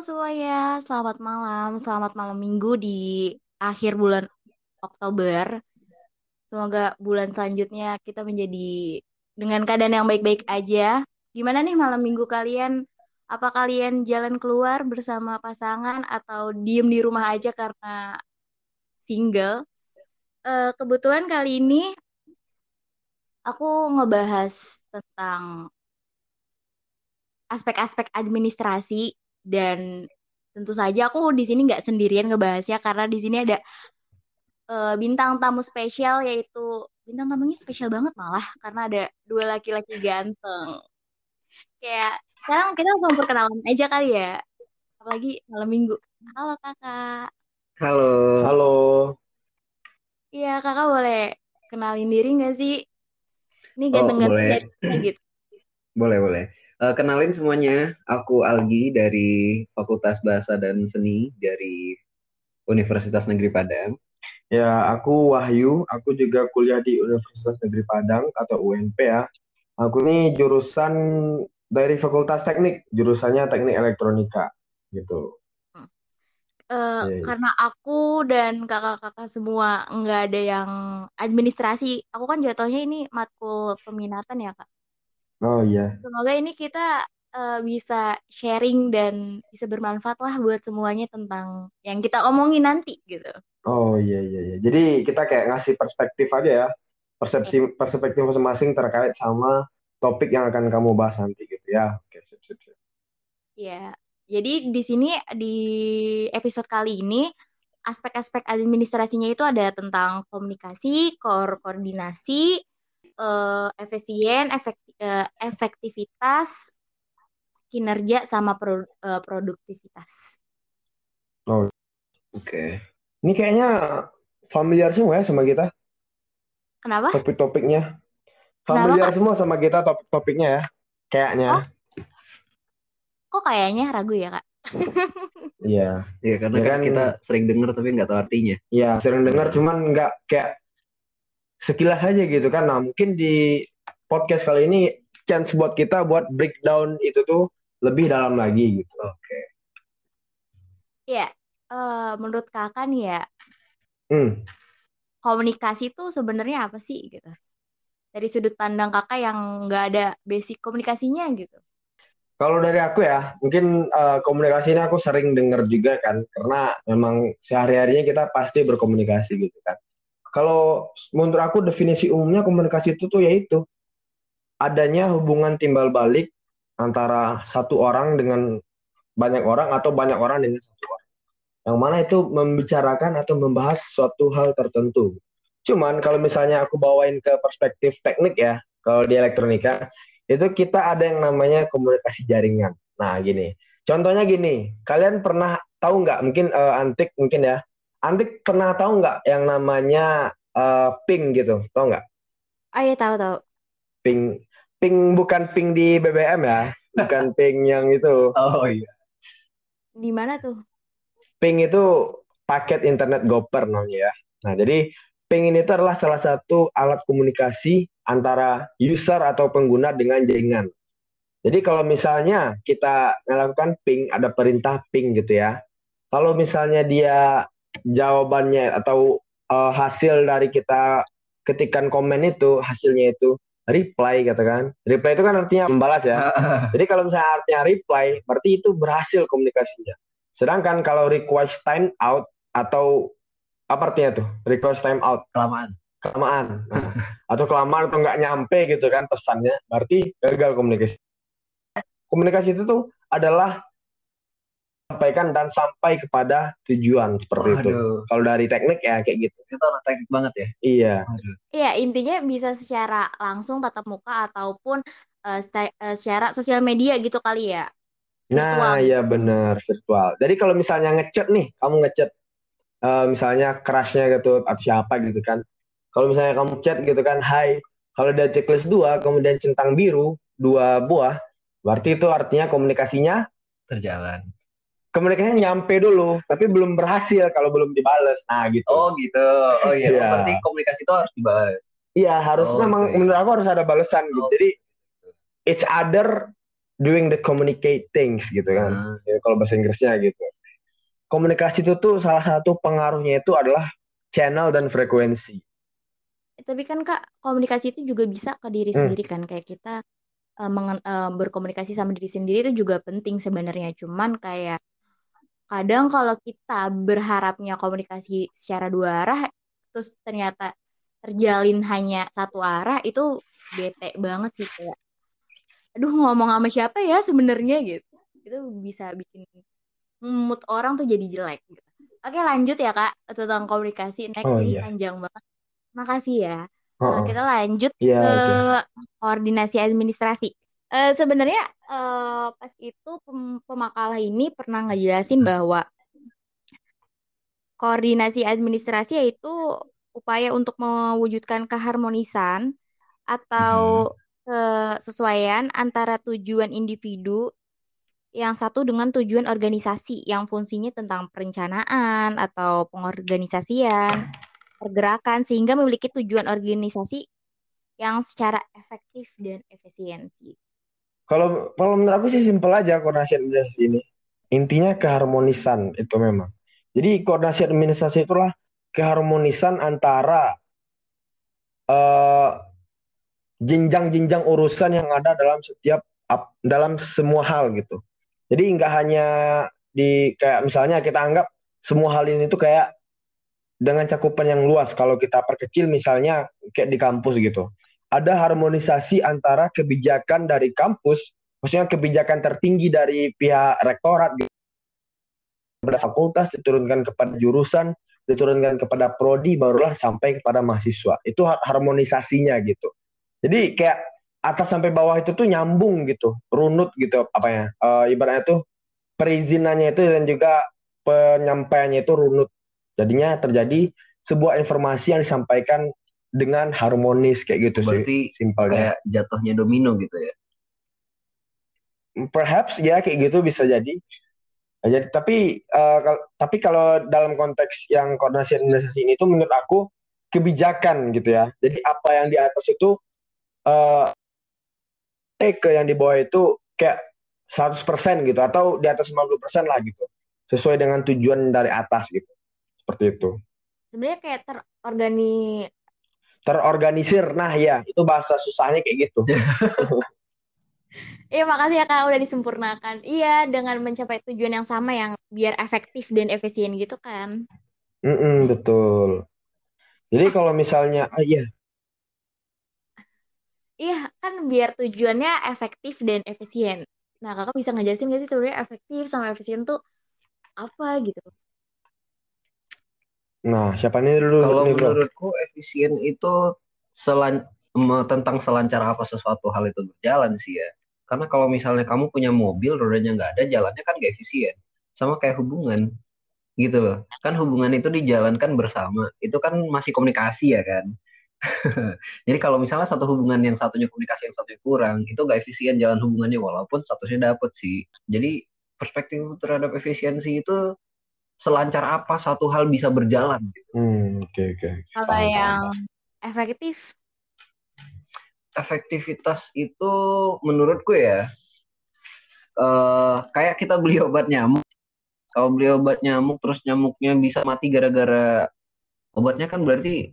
semuanya, selamat malam, selamat malam minggu di akhir bulan Oktober. Semoga bulan selanjutnya kita menjadi dengan keadaan yang baik-baik aja. Gimana nih malam minggu kalian? Apa kalian jalan keluar bersama pasangan atau diem di rumah aja karena single? Eh, kebetulan kali ini aku ngebahas tentang aspek-aspek administrasi dan tentu saja aku di sini nggak sendirian ngebahasnya karena di sini ada uh, bintang tamu spesial yaitu bintang tamunya spesial banget malah karena ada dua laki-laki ganteng. Kayak sekarang kita langsung perkenalan aja kali ya. Apalagi malam minggu. Halo kakak. Halo. Halo. Iya kakak boleh kenalin diri nggak sih? Ini ganteng-ganteng oh, gitu. Boleh boleh. Uh, kenalin semuanya, aku Algi dari Fakultas Bahasa dan Seni dari Universitas Negeri Padang. Ya, aku Wahyu, aku juga kuliah di Universitas Negeri Padang atau UNP ya. Aku ini jurusan dari Fakultas Teknik, jurusannya Teknik Elektronika gitu. Uh, Karena aku dan kakak-kakak semua nggak ada yang administrasi, aku kan jatuhnya ini matkul peminatan ya kak. Oh iya. Semoga ini kita uh, bisa sharing dan bisa bermanfaat lah buat semuanya tentang yang kita omongin nanti gitu. Oh iya iya iya. Jadi kita kayak ngasih perspektif aja ya. Persepsi perspektif masing-masing terkait sama topik yang akan kamu bahas nanti gitu ya. Oke, sip sip sip. Iya. Jadi di sini di episode kali ini aspek-aspek administrasinya itu ada tentang komunikasi, koordinasi, uh, efisien, efektif, uh, efektivitas, kinerja sama pro, uh, produktivitas. Oh, oke. Okay. Ini kayaknya familiar semua ya sama kita. Kenapa? Topik-topiknya. Familiar Kenapa, semua sama kita topik-topiknya ya. Kayaknya. Oh? Kok kayaknya ragu ya, Kak? Iya. Iya, karena ya kan, kan kita sering dengar tapi nggak tahu artinya. Iya, sering dengar cuman nggak kayak sekilas aja gitu kan. Nah, mungkin di podcast kali ini chance buat kita buat breakdown itu tuh lebih dalam lagi gitu. Oke. Okay. Ya, uh, menurut kakak nih ya, hmm. komunikasi itu sebenarnya apa sih gitu? Dari sudut pandang kakak yang nggak ada basic komunikasinya gitu. Kalau dari aku ya, mungkin uh, komunikasi ini aku sering dengar juga kan, karena memang sehari-harinya kita pasti berkomunikasi gitu kan kalau menurut aku definisi umumnya komunikasi itu tuh yaitu adanya hubungan timbal balik antara satu orang dengan banyak orang atau banyak orang dengan satu orang. Yang mana itu membicarakan atau membahas suatu hal tertentu. Cuman kalau misalnya aku bawain ke perspektif teknik ya, kalau di elektronika, itu kita ada yang namanya komunikasi jaringan. Nah gini, contohnya gini, kalian pernah tahu nggak, mungkin uh, antik mungkin ya, Antik pernah tahu nggak yang namanya uh, ping gitu? Tahu nggak? Oh iya tahu tahu. Ping, ping bukan ping di BBM ya, bukan ping yang itu. Oh iya. Di mana tuh? Ping itu paket internet goper namanya ya. Nah jadi ping ini itu adalah salah satu alat komunikasi antara user atau pengguna dengan jaringan. Jadi kalau misalnya kita melakukan ping, ada perintah ping gitu ya. Kalau misalnya dia jawabannya atau uh, hasil dari kita ketikan komen itu hasilnya itu reply katakan reply itu kan artinya membalas ya. Jadi kalau misalnya artinya reply berarti itu berhasil komunikasinya. Sedangkan kalau request time out atau apa artinya tuh? Request time out. Kelamaan. Kelamaan. Nah, atau kelamaan atau nggak nyampe gitu kan pesannya berarti gagal komunikasi. Komunikasi itu tuh adalah sampaikan dan sampai kepada tujuan seperti Aduh. itu. Kalau dari teknik ya kayak gitu. Itu anak teknik banget ya. Iya. Iya intinya bisa secara langsung tatap muka ataupun uh, secara sosial media gitu kali ya. Virtual. Nah iya benar virtual. Jadi kalau misalnya ngechat nih, kamu ngechat uh, misalnya kerasnya gitu atau siapa gitu kan. Kalau misalnya kamu chat gitu kan, hai. Kalau dia checklist dua, kemudian centang biru dua buah, berarti itu artinya komunikasinya terjalan komunikasinya nyampe dulu tapi belum berhasil kalau belum dibales nah gitu oh gitu oh iya yeah. berarti komunikasi itu harus dibales iya harus oh, memang okay. menurut aku harus ada balesan gitu oh. jadi each other doing the communicate things gitu kan. Hmm. Ya, kalau bahasa Inggrisnya gitu. Komunikasi itu tuh salah satu pengaruhnya itu adalah channel dan frekuensi. Tapi kan Kak, komunikasi itu juga bisa ke diri Hmm. sendiri kan kayak kita eh, mengen- eh, berkomunikasi sama diri sendiri itu juga penting sebenarnya. Cuman kayak kadang kalau kita berharapnya komunikasi secara dua arah terus ternyata terjalin hanya satu arah itu bete banget sih kayak aduh ngomong sama siapa ya sebenarnya gitu. Itu bisa bikin mood orang tuh jadi jelek gitu. Oke, lanjut ya Kak tentang komunikasi. Next Oh, ini iya. panjang banget. Makasih ya. Oh, Nah, kita lanjut Iya, ke oke. koordinasi administrasi. Eh, sebenarnya eh, pas itu pem- pemakalah ini pernah ngejelasin bahwa koordinasi administrasi yaitu upaya untuk mewujudkan keharmonisan atau kesesuaian antara tujuan individu yang satu dengan tujuan organisasi yang fungsinya tentang perencanaan atau pengorganisasian, pergerakan sehingga memiliki tujuan organisasi yang secara efektif dan efisiensi. Kalau kalau menurut aku sih simpel aja koordinasi administrasi ini. Intinya keharmonisan itu memang. Jadi koordinasi administrasi itulah keharmonisan antara eh, jenjang-jenjang urusan yang ada dalam setiap ap- dalam semua hal gitu. Jadi nggak hanya di kayak misalnya kita anggap semua hal ini tuh kayak dengan cakupan yang luas. Kalau kita perkecil misalnya kayak di kampus gitu. Ada harmonisasi antara kebijakan dari kampus, maksudnya kebijakan tertinggi dari pihak rektorat gitu. Kepada fakultas diturunkan kepada jurusan, diturunkan kepada prodi barulah sampai kepada mahasiswa. Itu har- harmonisasinya gitu. Jadi kayak atas sampai bawah itu tuh nyambung gitu, runut gitu apa ya? Eh, ibaratnya tuh perizinannya itu dan juga penyampaiannya itu runut. Jadinya terjadi sebuah informasi yang disampaikan dengan harmonis kayak gitu sih Berarti simpelnya. kayak jatuhnya domino gitu ya. Perhaps ya kayak gitu bisa jadi. Jadi tapi eh, kal- tapi kalau dalam konteks yang koordinasi administrasi ini tuh menurut aku kebijakan gitu ya. Jadi apa yang di atas itu eh eh, ke yang di bawah itu kayak 100% gitu atau di atas 50% lah gitu. Sesuai dengan tujuan dari atas gitu. Seperti itu. Sebenarnya kayak terorgani Terorganisir. Nah, ya, itu bahasa susahnya kayak gitu. Iya, makasih ya Kak udah disempurnakan. Iya, dengan mencapai tujuan yang sama yang biar efektif dan efisien gitu kan. Mm-mm, betul. Jadi kalau misalnya ah iya, Iya, kan biar tujuannya efektif dan efisien. Nah, Kakak bisa ngejelasin gak sih sebenarnya efektif sama efisien tuh apa gitu? Nah siapa nih dulu Kalau nih bro? menurutku efisien itu selan tentang selancar apa sesuatu hal itu berjalan sih ya. Karena kalau misalnya kamu punya mobil, rodanya nggak ada, jalannya kan nggak efisien. Sama kayak hubungan, gitu loh. Kan hubungan itu dijalankan bersama. Itu kan masih komunikasi ya kan. Jadi kalau misalnya satu hubungan yang satunya komunikasi yang satunya kurang, itu nggak efisien jalan hubungannya walaupun statusnya dapet sih. Jadi perspektif terhadap efisiensi itu selancar apa satu hal bisa berjalan. gitu. Hmm, oke oke. Kalau Paham, paham, yang paham. efektif, efektivitas itu menurutku ya eh kayak kita beli obat nyamuk. Kalau beli obat nyamuk terus nyamuknya bisa mati gara-gara obatnya kan berarti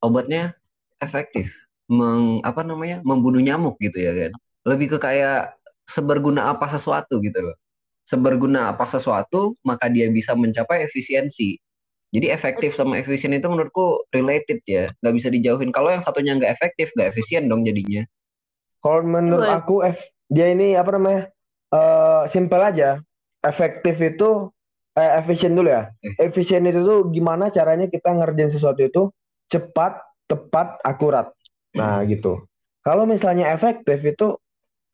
obatnya efektif meng apa namanya membunuh nyamuk gitu ya kan. Lebih ke kayak seberguna apa sesuatu gitu loh. Seberguna apa sesuatu maka dia bisa mencapai efisiensi. Jadi efektif sama efisien itu menurutku related ya, nggak bisa dijauhin. Kalau yang satunya nggak efektif, nggak efisien dong jadinya. Kalau menurut aku F- dia ini apa namanya? Eh simple aja. Efektif itu eh, efisien dulu ya. Efisien itu tuh gimana caranya kita ngerjain sesuatu itu cepat, tepat, akurat. Nah, gitu. Kalau misalnya efektif itu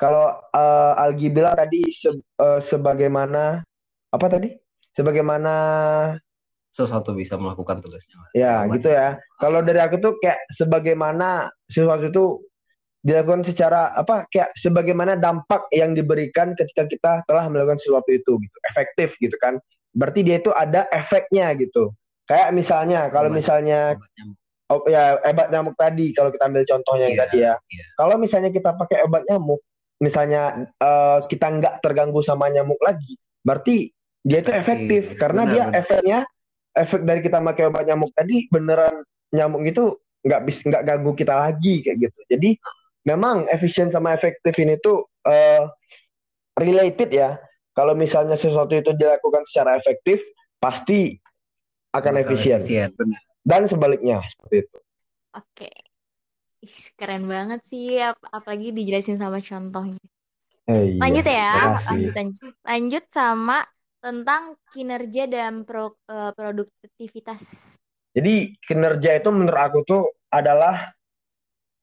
kalau eh, Algi bilang tadi se- eh, sebagaimana apa tadi? Sebagaimana sesuatu bisa melakukan tugasnya. Ya, Obat. gitu ya. Kalau dari aku tuh kayak sebagaimana sesuatu itu dilakukan secara apa kayak sebagaimana dampak yang diberikan ketika kita telah melakukan sesuatu itu gitu. Efektif gitu kan. Berarti dia itu ada efeknya gitu. Kayak misalnya kalau misalnya obat oh, ya obat nyamuk tadi kalau kita ambil contohnya yang Iya, tadi ya. iya. Kalau misalnya kita pakai obat nyamuk misalnya uh, kita nggak terganggu sama nyamuk lagi, berarti dia itu efektif Iya, karena benar, dia benar. efeknya efek dari kita pakai obat nyamuk tadi beneran nyamuk itu nggak bisa nggak ganggu kita lagi kayak gitu. Jadi memang efisien sama efektif ini tuh uh, related ya. Kalau misalnya sesuatu itu dilakukan secara efektif, pasti akan efisien. benar. Dan sebaliknya seperti itu. Oke. Ih, keren banget sih, ap- apalagi dijelasin sama contohnya. Eh, iya, Lanjut ya, lanjut lanjut. Lanjut sama tentang kinerja dan pro- eh, produktivitas. Jadi kinerja itu menurut aku tuh adalah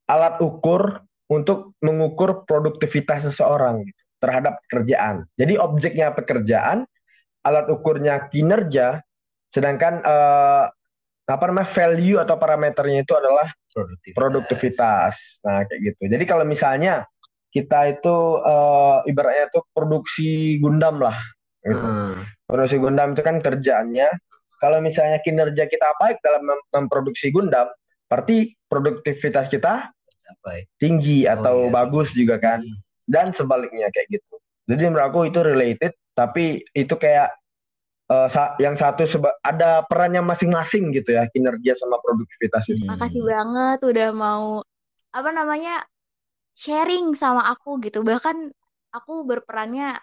alat ukur untuk mengukur produktivitas seseorang gitu, terhadap pekerjaan. Jadi objeknya pekerjaan, alat ukurnya kinerja, sedangkan eh, apa namanya value atau parameternya itu adalah Produktivitas. produktivitas. Nah, kayak gitu. Jadi kalau misalnya kita itu eh, ibaratnya itu produksi Gundam lah. Gitu. Heeh. Produksi Gundam itu kan kerjaannya. Kalau misalnya kinerja kita baik dalam mem- memproduksi Gundam, berarti produktivitas kita Capai. tinggi atau iya. bagus juga kan. Dan sebaliknya kayak gitu. Jadi menurut aku itu related, tapi itu kayak eh, sa- yang satu seba- ada perannya masing-masing gitu ya kinerja sama produktivitas itu. Hmm. Makasih banget udah mau apa namanya sharing sama aku gitu. Bahkan aku berperannya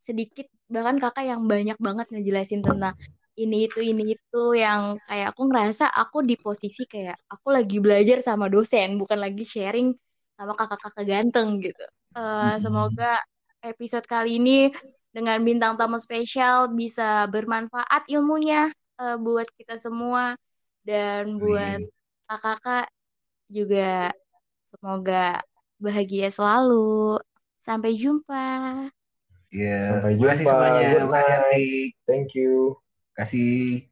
sedikit bahkan kakak yang banyak banget ngejelasin tentang ini itu ini itu yang kayak aku ngerasa aku di posisi kayak aku lagi belajar sama dosen bukan lagi sharing sama kakak-kakak ganteng gitu. Eh, semoga episode kali ini dengan bintang tamu spesial bisa bermanfaat ilmunya eh, buat kita semua dan buat kakak-kakak juga semoga bahagia selalu. Sampai jumpa. Iya. Sampai Terima kasih jumpa. semuanya. Good Terima kasih. Thank you. Kasih